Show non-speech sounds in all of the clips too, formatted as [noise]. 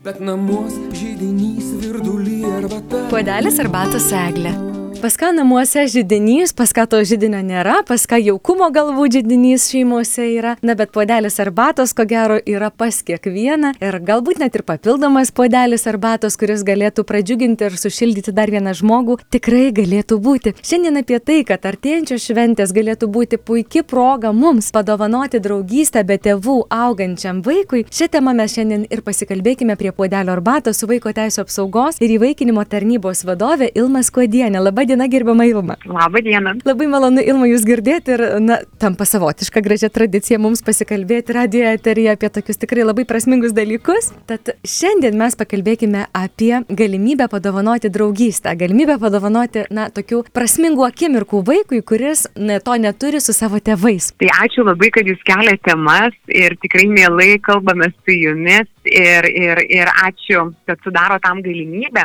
Bet namuos žydinys virdulį arbata. Puodelis arbatos eglė. Pas ką namuose žydinys, pas ką to žydinio nėra, pas ką jaukumo galbūt žydinys šeimose yra, na bet puodelis arbatos ko gero yra pas kiekvieną ir galbūt net ir papildomas puodelis arbatos, kuris galėtų pradžiuginti ir sušildyti dar vieną žmogų, tikrai galėtų būti. Šiandien apie tai, kad artėjančios šventės galėtų būti puikia proga mums padovanoti draugystę be tėvų augančiam vaikui, šią temą mes šiandien ir pasikalbėkime prie puodelio arbatos su vaiko teisų apsaugos ir įvaikinimo tarnybos vadovė Ilma Skuodienė. Labai diena, gerbama Ilma. Labą dieną. Labai malonu Ilma jūs girdėti ir, na, tampa savotiška gražia tradicija mums pasikalbėti radio eteryje apie tokius tikrai labai prasmingus dalykus. Tad šiandien mes pakalbėkime apie galimybę padovanoti draugystę, galimybę padovanoti, na, tokių prasmingų akimirkų vaikui, kuris na, to neturi su savo tėvais. Tai ačiū labai, kad jūs keliate temas ir tikrai mielai kalbame su jumis ir, ir, ir ačiū, kad sudaro tam galimybę.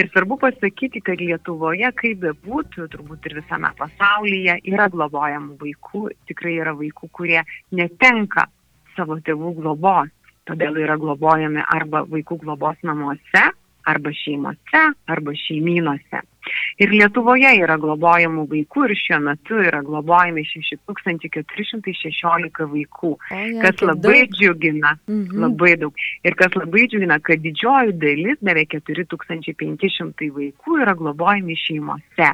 Ir svarbu pasakyti, kad Lietuvoje, kaip bebūtų, turbūt ir visame pasaulyje, yra globojamų vaikų, tikrai yra vaikų, kurie netenka savo tėvų globos. Todėl yra globojami arba vaikų globos namuose, arba šeimose, arba šeimynuose. Ir Lietuvoje yra globojamų vaikų ir šiuo metu yra globojami 6416 vaikų, kas labai džiugina, Mhm. labai daug. Ir kas labai džiugina, kad didžioji dalis, beveik 4500 vaikų yra globojami šeimose,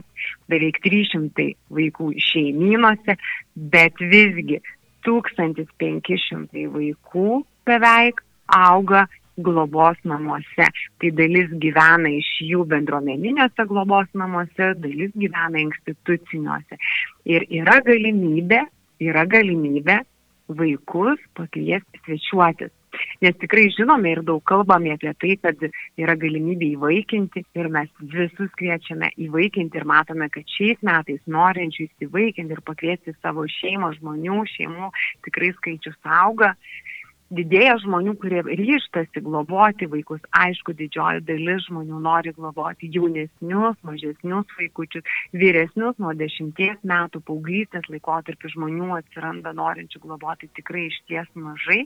beveik 300 vaikų šeimynuose, bet visgi 1500 vaikų beveik auga globos namuose. Tai dalis gyvena iš jų bendruomeniniuose globos namuose, dalis gyvena instituciniuose. Ir yra galimybė, yra galimybė vaikus pakviesti svečiuotis. Nes tikrai žinome ir daug kalbame apie tai, kad yra galimybė įvaikinti ir mes visus kviečiame įvaikinti ir matome, kad šiais metais norinčių įsivaikinti ir pakviesti savo šeimą žmonių, šeimų tikrai skaičius auga didėja žmonių, kurie ryštasi globoti vaikus. Aišku, didžioji dalis žmonių nori globoti jaunesnius, mažesnius vaikučius, vyresnius nuo dešimties metų paauglystės laikotarpį žmonių atsiranda norinčių globoti tikrai iš ties mažai.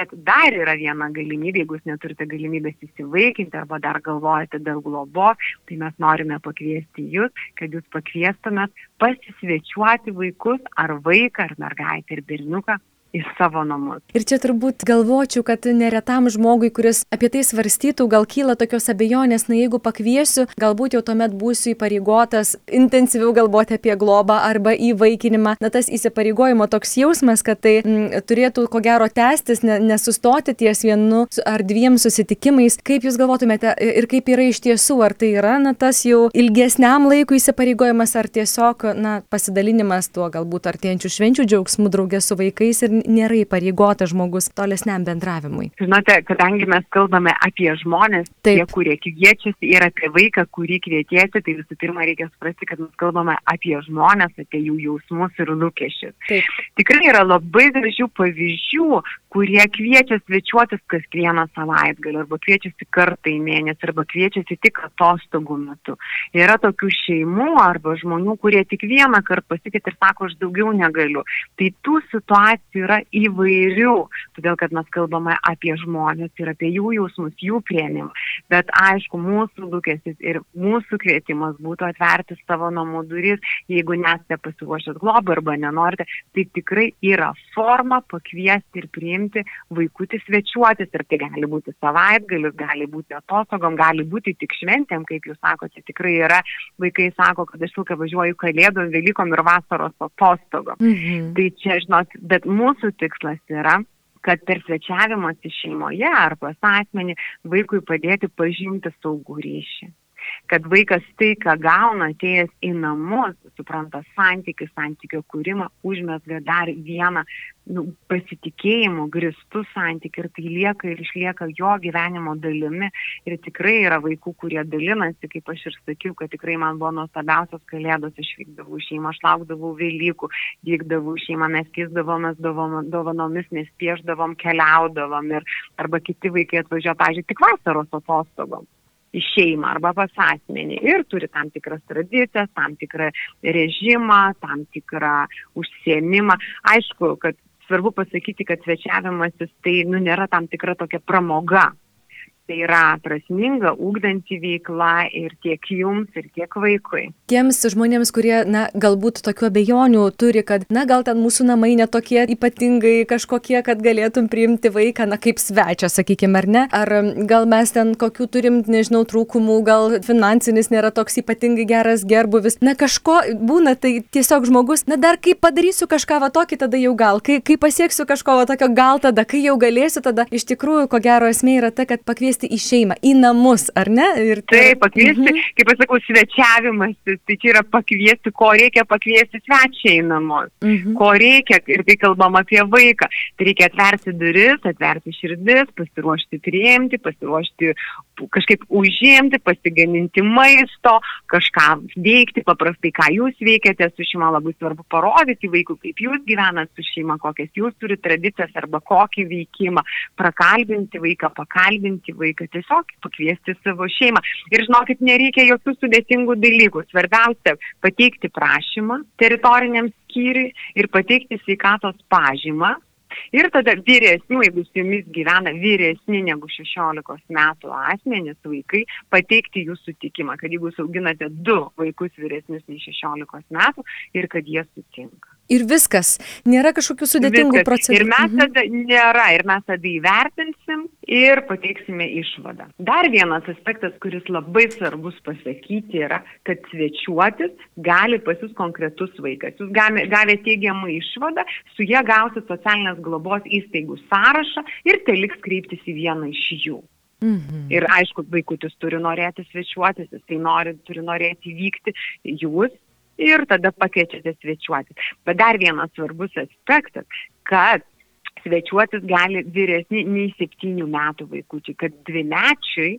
Bet dar yra viena galimybė, jeigu jūs neturite galimybės įsivaikinti arba dar galvojate dėl globos, tai mes norime pakviesti jūs, kad jūs pakviestumėt pasisvečiuoti vaikus ar vaiką, ar mergaitę, ir berniuką į savo namus. Ir čia turbūt galvočiau, kad neretam žmogui, kuris apie tai svarstytų, gal kyla tokios abejonės, na jeigu pakviesiu, galbūt jau tuomet būsiu įpareigotas intensyviau galvoti apie globą arba įvaikinimą. Na tas įsipareigojimo toks jausmas, kad tai m, turėtų ko gero tęstis, ne, nesustoti ties vienu ar dviem susitikimais. Kaip Jūs galvotumėte ir kaip yra iš tiesų, ar tai yra na, tas jau ilgesniam laikui įsipareigojimas, ar tiesiog na, pasidalinimas tuo galbūt artėjančių švenčių džiaugsmų draugė su vaikais ir nėra įpareigotas žmogus tolesniam bendravimui. Žinote, kadangi mes kalbame apie žmonės, Taip. tie, kurie kviečiasi ir apie vaiką, kurį kvietiesi, tai visų pirma reikia suprasti, kad mes kalbame apie žmonės, apie jų jausmus ir lūkesčius. Taip. Tikrai yra labai gražių pavyzdžių, kurie kviečia svečiuotis kas vieną savaitgalį, arba kviečiasi kartą į mėnesį, arba kviečiasi tik atostogų metu. Yra tokių šeimų arba žmonių, kurie tik vieną kartą pasikėt ir sako, aš daugiau negaliu. Tai tų situacijų yra įvairių, todėl kad mes kalbame apie žmonės ir apie jų jausmus, jų prieimimą. Bet aišku, mūsų lūkestis ir mūsų kvietimas būtų atverti savo namų duris, jeigu nesate pasiruošęs globą arba nenorite, tai tikrai yra forma pakviesti ir priimti vaikutį svečiuotis. Ir tai gali būti savaitgalis, gali būti atostogom, gali būti tik šventėm, kaip jūs sakote, tikrai yra. Vaikai sako, kad aš ilgai važiuoju kalėdom, Velykom ir vasaros atostogom. Mhm. Tai čia, žinot, bet mūsų tikslas yra kad per svečiavimąsi šeimoje ar pas asmenį vaikui padėti pažinti saugų ryšį. Kad vaikas tai, ką gauna atėjęs į namus, supranta santykių, santykio kūrimą, užmesga dar vieną nu, pasitikėjimų gristų santykių ir tai lieka ir išlieka jo gyvenimo dalimi. Ir tikrai yra vaikų, kurie dalinasi, kaip aš ir sakiau, kad tikrai man buvo nuostabiausios kalėdos, aš vykdavau šeimą, aš laukdavau Velykų, vykdavau šeimą, mes keisdavomės dovom- dovanomis, mes pieždavom, keliaudavom ir arba kiti vaikai atvažiuoja, pažiūrėjau, tik vasaros atostogom į šeimą arba pas asmenį ir turi tam tikras tradicijas, tam tikrą režimą, tam tikrą užsiemimą. Aišku, kad svarbu pasakyti, kad svečiavimasis tai nu, nėra tam tikra tokia pramoga. Tai yra prasminga, ūkdanti veikla ir tiek jums, ir tiek vaikui. Tiems žmonėms, kurie, na, galbūt tokių abejonių turi, kad, na, gal ten mūsų namai netokie ypatingai kažkokie, kad galėtum priimti vaiką, na, kaip svečią, sakykime, ar ne? Ar gal mes ten kokių turim, nežinau, trūkumų, gal finansinis nėra toks ypatingai geras gerbuvis. Na, kažko būna, tai tiesiog žmogus, na, dar kai padarysiu kažką va tokį, tada jau gal, kai, kai pasieksiu kažko va tokio, gal tada, kai jau galėsiu, tada iš tikrųjų, ko gero esmė yra ta, kad pakviesti į šeimą, į namus, ar ne? Ir tai... Taip, pakviesti, mhm. kaip aš sakau, svečiavimas, tai čia yra pakviesti, ko reikia pakviesti svečiai į namus, mhm. ko reikia, ir kai kalbam apie vaiką, tai reikia atverti duris, atverti širdis, pasiruošti priimti, pasiruošti kažkaip užimti, pasigaminti maisto, kažką veikti, paprastai ką jūs veikiate su šeima, labai svarbu parodyti vaikui, kaip jūs gyvenate su šeima, kokias jūs turite tradicijas arba kokį veikimą, prakalbinti vaiką, pakalbinti vaiką, tiesiog pakviesti savo šeimą. Ir žinokit, nereikia jokių sudėtingų dalykų. Svarbiausia - pateikti prašymą teritoriniam skyriui ir pateikti sveikatos pažymą. Ir tada vyresnių, jeigu su jumis gyvena vyresni negu 16 metų asmenys, vaikai, pateikti jų sutikimą, kad jeigu auginate du vaikus vyresnius nei 16 metų ir kad jie sutinka ir viskas. Nėra kažkokių sudėtingų viskas. procedūrų. Ir mes mhm. tada nėra, ir mes tada įvertinsim ir pateiksime išvadą. Dar vienas aspektas, kuris labai svarbus pasakyti, yra, kad svečiuotis gali pas jūs konkretus vaikas. Jūs gavę teigiamą išvadą, su jie gausit socialinės globos įstaigų sąrašą ir tai liks kreiptis į vieną iš jų. Mhm. Ir aišku, vaikutis turi norėti svečiuotis, jis tai nori, turi norėti vykti, jūs ir tada pakviečiate svečiuotis. Bet dar vienas svarbus aspektas, kad svečiuotis gali vyresni nei septynių metų vaikučiai, kad dvimečiai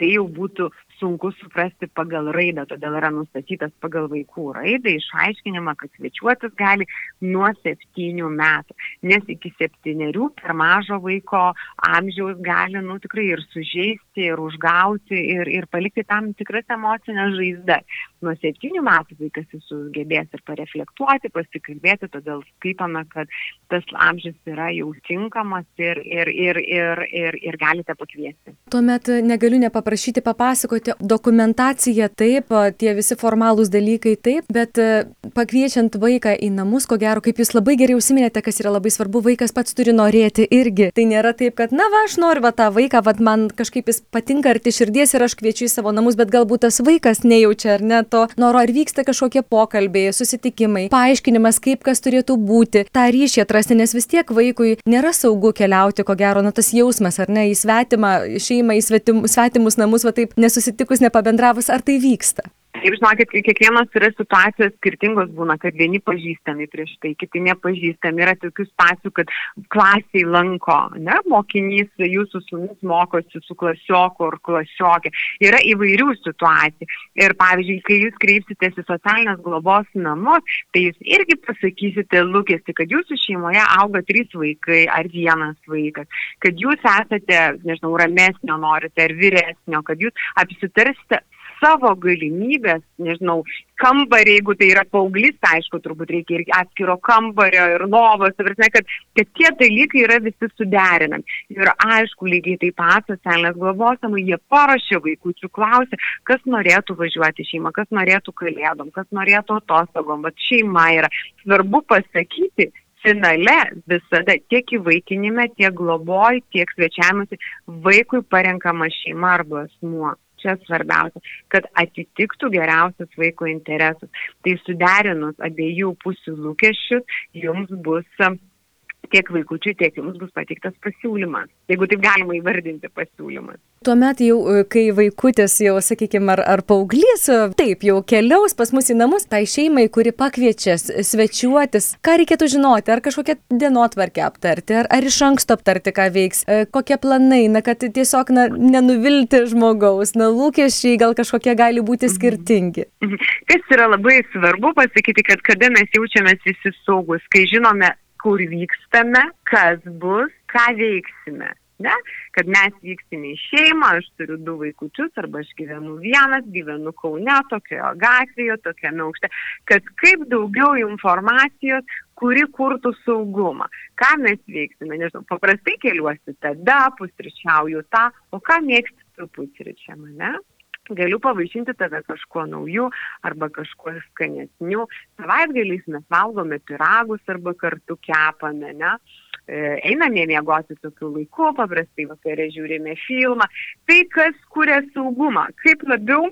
tai jau būtų sunku suprasti pagal raidą, todėl yra nustatytas pagal vaikų raidą išaiškinimą, kad svečiuotis gali nuo septynių metų, nes iki septyniarių per mažo vaiko amžiaus gali, nu, tikrai ir sužeisti, ir užgauti, ir, ir palikti tam tikras emocinės žaizdas. Nuo septynių metų vaikas jis sugebės ir pareflektuoti, pasikalbėti, todėl skaitome, kad tas amžius yra jau tinkamas ir, ir, ir, ir, ir, ir galite pakviesti. Tuomet negaliu nepaprašyti papasakoti dokumentacija taip, tie visi formalūs dalykai taip, bet e, pakviečiant vaiką į namus, ko gero, kaip jūs labai gerai užsiminėte, kas yra labai svarbu, vaikas pats turi norėti irgi. Tai nėra taip, kad, na, va, aš noriu va tą vaiką, va, man kažkaip jis patinka arti širdies ir aš kviečiu į savo namus, bet galbūt tas vaikas nejaučia ar ne to noro, ar vyksta kažkokie pokalbiai, susitikimai, paaiškinimas, kaip kas turėtų būti, tą ryšį atrasti, nes vis tiek vaikui nėra saugu keliauti, ko gero, na tas jausmas, ar ne, į svetimą šeimą, į svetim, svetimus namus, va taip nesusitikus susitikus, nepabendravus, ar tai vyksta? Kaip žinokit, kiekvienas yra situacijos skirtingos būna, kad vieni pažįstami prieš tai, kiti nepažįstami. Yra tokių situacijų, kad klasiai lanko, ne, mokinys, jūsų sunus mokosi su klasioku ar klasiokė. Yra įvairių situacijų. Ir pavyzdžiui, kai jūs kreipsitės į socialinės globos namus, tai jūs irgi pasakysite lūkesti, kad jūsų šeimoje auga trys vaikai ar vienas vaikas, kad jūs esate, nežinau, ramesnio norite ar vyresnio, kad jūs apsitarsite savo galimybės, nežinau, kambarį, jeigu tai yra paauglys, tai aišku, turbūt reikia ir atskiro kambario, ir lovos, prasme, kad, kad tie dalykai yra visi suderinami. Ir aišku, lygiai taip pat socialinės globos namai, jie parašė vaikučių, klausė, kas norėtų važiuoti šeimą, kas norėtų kalėdom, kas norėtų atostogom, bet šeima yra. Svarbu pasakyti, finale visada tiek įvaikinime, tiek globoj, tiek svečiamusi vaikui parenkama šeima arba asmuo čia svarbiausia, kad atitiktų geriausius vaiko interesus. Tai suderinus abiejų pusių lūkesčius, jums bus tiek vaikučiui, tiek jums bus pateiktas pasiūlymas, jeigu taip galima įvardinti pasiūlymas. Tuomet jau, e, kai vaikutis jau, sakykime, ar, ar paauglys, e, taip, jau keliaus pas mus į namus, tai šeimai, kuri pakviečia svečiuotis, ką reikėtų žinoti, ar kažkokią dienotvarkę aptarti, ar, ar iš anksto aptarti, ką veiks, e, kokie planai, na, kad tiesiog na, nenuvilti žmogaus, na, lūkesčiai gal kažkokie gali būti mhm. skirtingi. Mhm. Kas yra labai svarbu pasakyti, kad kada mes jaučiamės visi saugus, kai žinome, kur vykstame, kas bus, ką veiksime. Ne? Kad mes vyksime į šeimą, aš turiu du vaikučius, arba aš gyvenu vienas, gyvenu Kaune, tokioje gatvėje, tokiame aukšte, kad kaip daugiau informacijos, kuri kurtų saugumą. Ką mes veiksime, nežinau, paprastai keliuosi tada, pusryčiauju tą, o ką mėgsti tu pusryčiam, ne? Galiu pavaišinti tave kažkuo nauju arba kažkuo skanesniu. Savaitgaliais mes valgome piragus arba kartu kepame, ne? E, einame miegoti tokiu laiku, paprastai vakarė žiūrime filmą. Tai, kas kuria saugumą, kaip labiau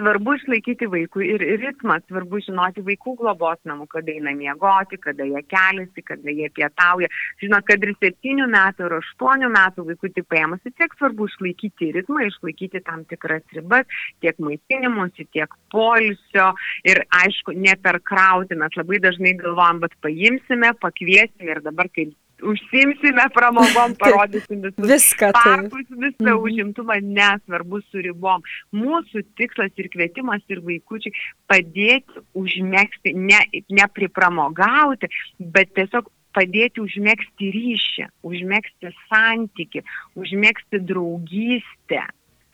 svarbu išlaikyti vaikui ir ritmą, svarbu žinoti vaikų globos namų, kada eina miegoti, kada jie keliasi, kada jie pietauja. Žinot, kad ir 7 metų ar 8 metų vaikų paėmus, tiek svarbu išlaikyti ritmą, išlaikyti tam tikras ribas, tiek maitinimuose, tiek polisio ir aišku, neperkrauti. Mes labai dažnai galvojam, bet paimsime, pakviesime ir dabar, kai užsimsime pramogom, [laughs] parodysim visus viską. parkus, visą mhm. užimtumą, nesvarbu su ribom. Mūsų tikslas ir kvietimas ir vaikučiai padėti užmėgsti, ne, nepripramogauti, bet tiesiog padėti užmėgsti ryšį, užmėgsti santyki, užmėgsti draugystę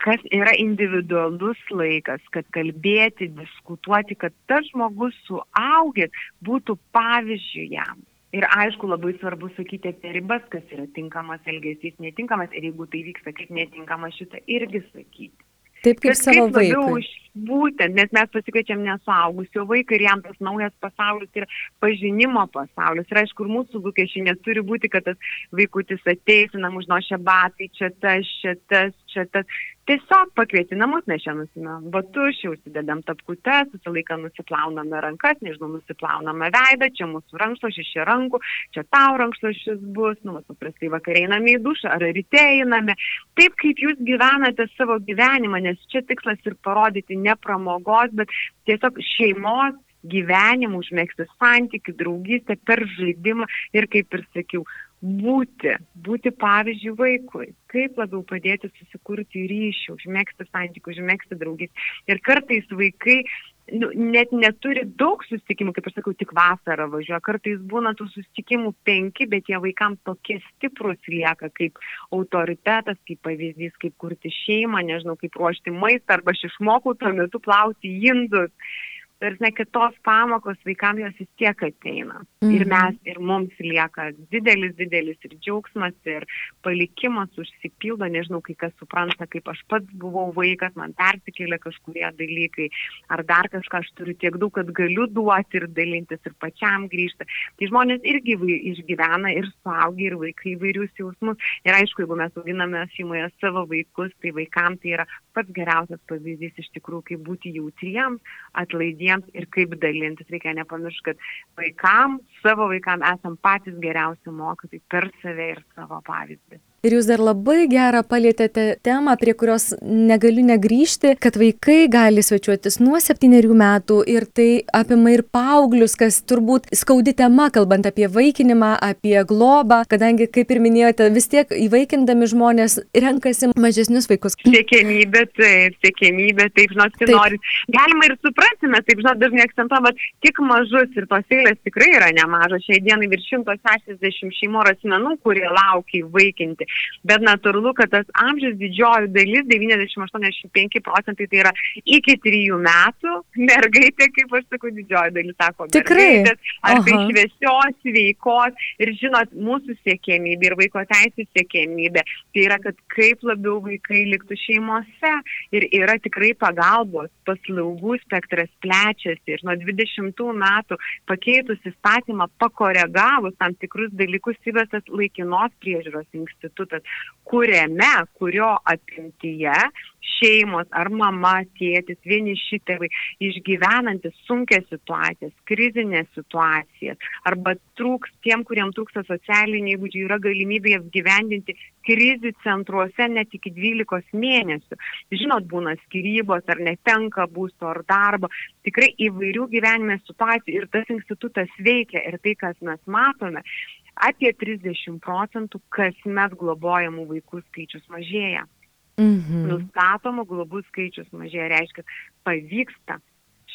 kas yra individualus laikas, kad kalbėti, diskutuoti, kad tas žmogus suaugęs būtų pavyzdžių jam. Ir aišku, labai svarbu sakyti apie ribas, kas yra tinkamas elgesys, netinkamas ir jeigu tai vyksta kaip netinkamas, šitą irgi sakyti. Taip kaip savo vaikui. Už, būtent, nes mes pasikviečiam nesuaugusio vaiką ir jam tas naujas pasaulis yra pažinimo pasaulis. Ir aišku, mūsų lūkesčiai neturi būti, kad tas vaikutis ateis, nam užnošia batai, čia tas, čia tas, čia tas. Tiesiog pakvieti namus, mes čia nusimėm batus, čia užsidedam tapkutes, visą laiką nusiplauname rankas, nežinau, nusiplauname veidą, čia mūsų rankšluošis, čia rankų, čia tau rankšluošis bus, nu, paprastai vakariai einame į dušą ar ryte einame. Taip kaip jūs gyvenate savo gyvenimą, nes čia tikslas ir parodyti ne pramogos, bet tiesiog šeimos gyvenimų, užmėgsti santykių, draugystę per žaidimą ir, kaip ir sakiau, būti, būti pavyzdžių vaikui, kaip labiau padėti susikurti ryšį, užmėgsti santykių, užmėgsti draugys. Ir kartais vaikai nu, net neturi daug susitikimų, kaip aš sakau, tik vasarą važiuoja, kartais būna tų susitikimų penki, bet jie vaikams tokie stiprus lieka kaip autoritetas, kaip pavyzdys, kaip kurti šeimą, nežinau, kaip ruošti maistą, arba aš išmokau tuo metu plauti indus Tarsi, kad tos pamokos vaikams jos vis tiek ateina. Mm. Ir mhm. mes, ir mums lieka didelis, didelis ir džiaugsmas, ir palikimas užsipildo, nežinau, kai kas supranta, kaip aš pats buvau vaikas, man persikėlė kažkurie dalykai, ar dar kažką aš turiu tiek daug, kad galiu duoti ir dalintis ir pačiam grįžti. Tai žmonės irgi išgyvena ir suaugi, ir vaikai įvairius jausmus. Ir aišku, jeigu mes auginame šeimoje savo vaikus, tai vaikams tai yra pats geriausias pavyzdys iš tikrųjų, kaip būti jautriems, atlaidiems ir kaip dalintis. Reikia nepamiršti, kad vaikam, savo vaikam esam patys geriausi mokytojai per save ir savo pavyzdį. Ir jūs dar labai gerą palėtėte temą, prie kurios negaliu negryžti, kad vaikai gali svečiuotis nuo septyniarių metų ir tai apima ir paauglius, kas turbūt skaudi tema, kalbant apie vaikinimą, apie globą, kadangi, kaip ir minėjote, vis tiek įvaikindami žmonės renkasi mažesnius vaikus. Siekėmybė, taip, siekėmybė, taip, žinot, taip. nori. Galima ir suprasti, mes taip, žinot, dažnai akcentuojam, bet tik mažus ir tos eilės tikrai yra nemažos. Šiai dienai virš 160 šeimų asmenų, kurie laukia įvaikinti. Bet natūralu, kad tas amžius didžioji dalis, 90-85 procentai, tai yra iki 3 metų, mergaitė, kaip aš sakau, didžioji dalis sako, tikrai. Ar tai šviesios, sveikos ir žinot, mūsų siekėmybė ir vaiko teisų siekėmybė, tai yra, kad kaip labiau vaikai liktų šeimose ir yra tikrai pagalbos, paslaugų spektras plečiasi ir nuo 20 metų pakeitus įstatymą, pakoregavus tam tikrus dalykus įvestas laikinos priežiūros institutas institutas, kuriame, kurio apimtyje šeimos ar mama, tėtis, vieniši tėvai išgyvenantis sunkia situacijas, krizinės situacijas arba trūks tiem, kuriem trūksta socialiniai įgūdžiai, yra galimybė apgyvendinti krizių centruose net iki 12 mėnesių. Žinot, būna skirybos ar netenka būsto ar darbo, tikrai įvairių gyvenime situacijų ir tas institutas veikia ir tai, kas mes matome, apie 30 procentų kasmet globojamų vaikų skaičius mažėja. Mhm. Nustatomų globų skaičius mažėja, reiškia, pavyksta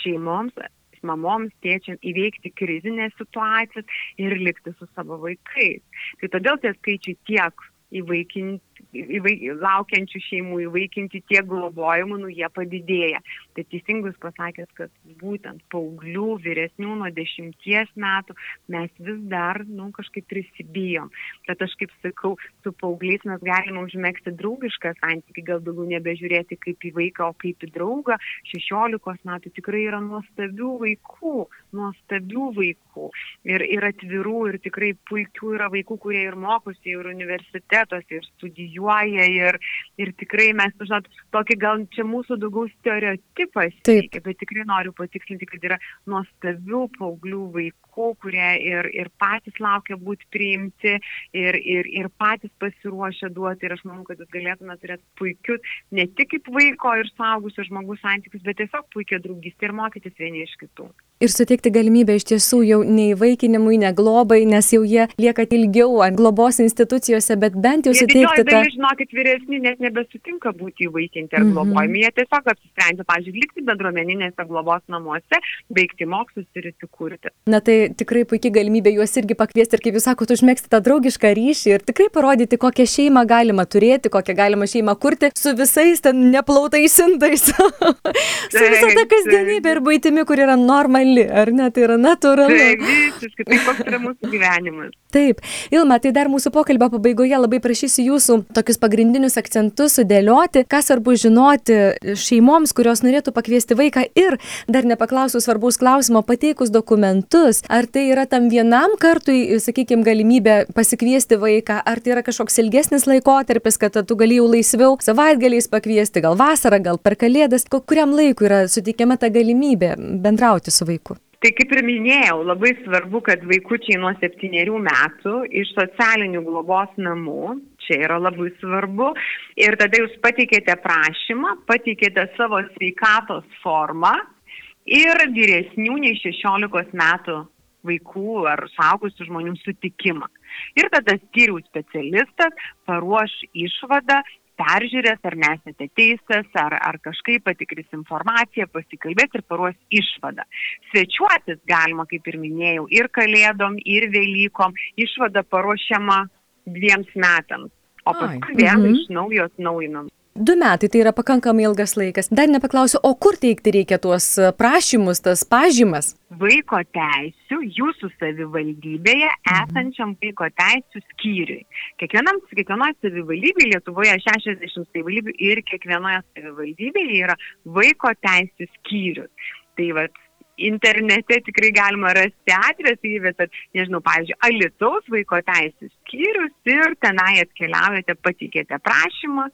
šeimoms, mamoms, tėčiam įveikti krizinės situacijas ir likti su savo vaikais. Tai todėl tie skaičiai tiek įvaikinti, laukiančių šeimų, įvaikinti tiek globojimų, nu jie padidėja. Tai teisingus pasakęs, kad būtent paauglių vyresnių nuo dešimties metų mes vis dar, nu, kažkaip prisibijom. Tad aš kaip sakau, su paaugliais mes galime užmėgsti draugišką santykį, gal daugiau nebežiūrėti kaip į vaiką, o kaip į draugą. 16 metų tikrai yra nuostabių vaikų, nuostabių vaikų ir, ir atvirų, ir tikrai puikių yra vaikų, kurie ir mokosi, ir universitetuose, ir studijuoja, ir, ir tikrai mes, žinot, tokį gal čia mūsų daugiau stereotipas, Taip. bet tikrai noriu patikslinti, kad yra nuostabių paauglių vaikų, kurie ir, ir patys laukia būti priimti, ir, ir, ir patys pasiruošę duoti, ir aš manau, kad jūs galėtume turėti puikius, ne tik kaip vaiko ir saugusio žmogus santykius, bet tiesiog puikia draugystė ir mokytis vieni iš kitų. Ir suteikti galimybę iš tiesų jau neįvaikinimui, neglobai, nes jau jie lieka ilgiau ant globos institucijose, bet bent jau suteikti tą... Žinokit, vyresni net nebesutinka būti įvaikinti ar mhm. globojami, jie tiesiog apsisprendžia, pavyzdžiui, likti bendruomeninėse globos namuose, baigti mokslus ir įsikurti. Na tai tikrai puikiai galimybė juos irgi pakviesti ir, kaip jūs sakote, užmėgsti tą draugišką ryšį ir tikrai parodyti, kokią šeimą galima turėti, kokią galima šeimą kurti su visais ten neplautais indais, [laughs] su visa ta kasdienybė ir baitimi, kur yra normali, ar ne, tai yra natūralu. Taip, visiškai, tai koks yra mūsų gyvenimas. Taip, Ilma, tai dar mūsų pokalbio pabaigoje labai prašysiu jūsų tokius pagrindinius akcentus sudėlioti, ką svarbu žinoti šeimoms, kurios norėtų pakviesti vaiką ir dar nepaklausiu svarbaus klausimo, pateikus dokumentus, ar tai yra tam vienam kartui, sakykime, galimybė pasikviesti vaiką, ar tai yra kažkoks ilgesnis laikotarpis, kad tu galėjai laisviau savaitgaliais pakviesti, gal vasarą, gal per kalėdas, kuriam laikui yra suteikiama ta galimybė bendrauti su vaiku. Tai kaip ir minėjau, labai svarbu, kad vaikučiai nuo septyniarių metų iš socialinių globos namų, čia yra labai svarbu, ir tada jūs pateikėte prašymą, pateikėte savo sveikatos formą ir vyresnių nei 16 metų vaikų ar saugusių žmonių sutikimą. Ir tada skyrių specialistas paruoš išvadą peržiūrės, ar nesate teistas, ar, ar kažkaip patikris informaciją, pasikalbės ir paruos išvadą. Svečiuotis galima, kaip ir minėjau, ir kalėdom, ir Velykom. Išvada paruošiama dviems metams, o paskui vėl mhm. iš naujo atnaujinam. Du metai tai yra pakankamai ilgas laikas. Dar nepaklausiu, o kur teikti reikia tuos e, prašymus, tas pažymas? Vaiko teisų jūsų savivaldybėje esančiam vaiko teisų skyriui. Kiekvienam, kiekvienoje savivaldybėje, Lietuvoje 60 savivaldybių ir kiekvienoje savivaldybėje yra vaiko teisų skyrius. Tai vad, internete tikrai galima rasti adresą įvietat, nežinau, pavyzdžiui, Alitaus vaiko teisų skyrius ir tenai atkeliaujate, patikėte prašymą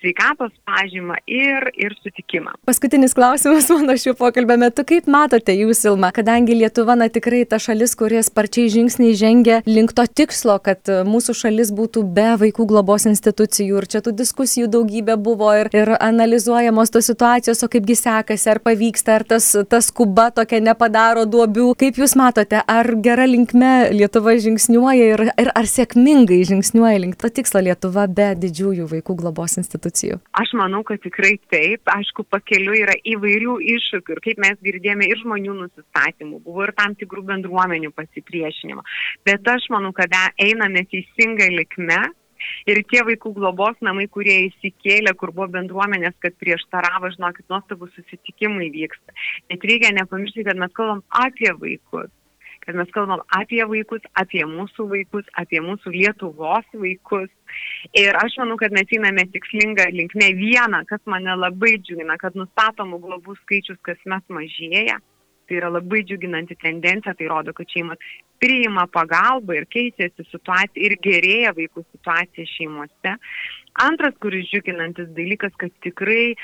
sveikatos pažymą ir, ir sutikimą. Paskutinis klausimas [laughs] mano šių pokalbio metu. Kaip matote jūs, Ilma, kadangi Lietuva na, tikrai ta šalis, kurie sparčiai žingsniai žengia link to tikslo, kad e, mūsų šalis būtų be vaikų globos institucijų ir čia tų diskusijų daugybė buvo ir, ir analizuojamos tos situacijos, o kaipgi sekasi, ar pavyksta, ar tas, tas kuba tokia nepadaro duobių. Kaip jūs matote, ar gera linkme Lietuva žingsniuoja ir, ir ar sėkmingai žingsniuoja link to tikslo Lietuva be didžiųjų vaikų globos institucijų? Institucijų? Aš manau, kad tikrai taip. Aišku, pakeliu yra įvairių iššūkių ir kaip mes girdėjome ir žmonių nusistatymų, buvo ir tam tikrų bendruomenių pasipriešinimo. Bet aš manau, kad einame teisingai likme Ir tie vaikų globos namai, kurie įsikėlė, kur buvo bendruomenės, kad prieštaravo, žinokit, nuostabus susitikimai vyksta. Bet reikia nepamiršti, kad mes kalbam apie vaikus kad mes kalbam apie vaikus, apie mūsų vaikus, apie mūsų Lietuvos vaikus. Ir aš manau, kad mes einame tikslinga linkme vieną, kas mane labai džiugina, kad nustatomų globų skaičius kasmet mažėja. Tai yra labai džiuginanti tendencija, tai rodo, kad šeimos priima pagalbą ir keisėsi situacija ir gerėja vaikų situacija šeimose. Antras, kuris džiuginantis dalykas, kad tikrai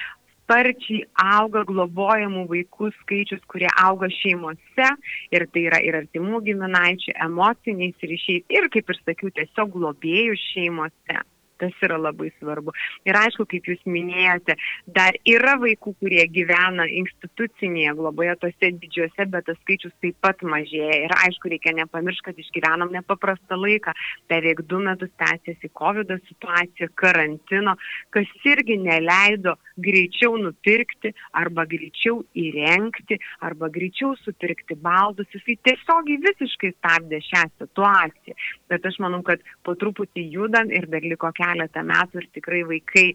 sparčiai auga globojamų vaikų skaičius, kurie auga šeimose ir tai yra ir artimų giminaičių, emociniais ryšiais ir, kaip ir sakiau, tiesiog globėjų šeimose. Tas yra labai svarbu. Ir aišku, kaip jūs minėjote, dar yra vaikų, kurie gyvena institucinėje globoje, tose didžiuose, bet tas skaičius taip pat mažėja. Ir aišku, reikia nepamiršti, kad išgyvenom nepaprastą laiką. Beveik du metus tęsiasi COVID situacija, karantino, kas irgi neleido greičiau nupirkti arba greičiau įrengti arba greičiau supirkti baldus. Jisai tiesiogiai visiškai stabdė šią situaciją. Bet aš manau, kad po truputį judam ir dar liko kelias keletą metų ir tikrai vaikai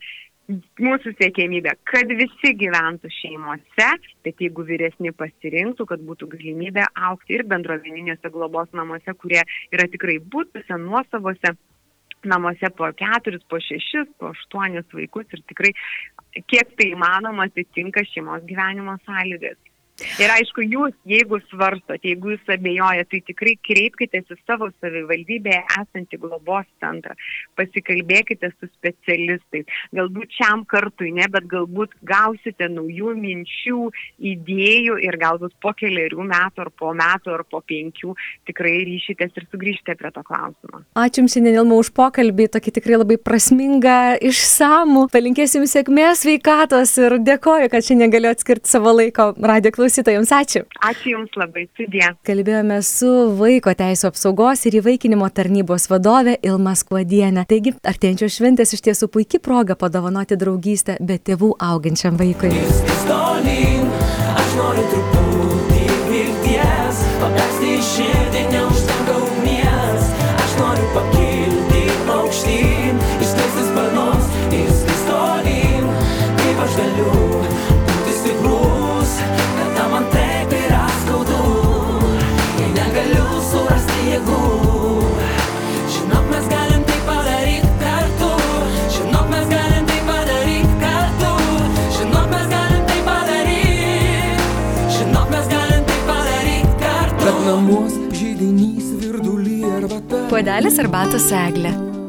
mūsų siekėmybė, kad visi gyventų šeimose, bet jeigu vyresni pasirinktų, kad būtų galimybė aukti ir bendrovininėse globos namuose, kurie yra tikrai būtuose, nuosavose namuose po keturis, po šešis, po aštuonis vaikus ir tikrai kiek tai įmanoma atitinka šeimos gyvenimo sąlygas. Ir aišku, jūs, jeigu svarstot, jeigu jūs abejojate, tai tikrai kreipkite į savo savivaldybėje esantį globos centrą, pasikalbėkite su specialistais. Galbūt šiam kartui ne, bet galbūt gausite naujų minčių, idėjų ir galbūt po keliarių metų ar po metų ar po penkių tikrai ryšitės ir sugrįžtite prie to klausimo. Ačiū Jums, šiandien Ilma, už pokalbį, tokį tikrai labai prasmingą, išsamų. Palinkėsim sėkmės, sveikatos ir dėkoju, kad šiandien galiu atskirti savo laiko radio klausimą klausytojams. Ačiū. Ačiū Jums labai, sudė. Kalbėjome su Vaiko Teisų apsaugos ir įvaikinimo tarnybos vadovė Ilma Skuodienė. Taigi, artėjančios šventės iš tiesų puikia proga padovanoti draugystę be tėvų augančiam vaikui. Aš Puodelis arbatos eglė.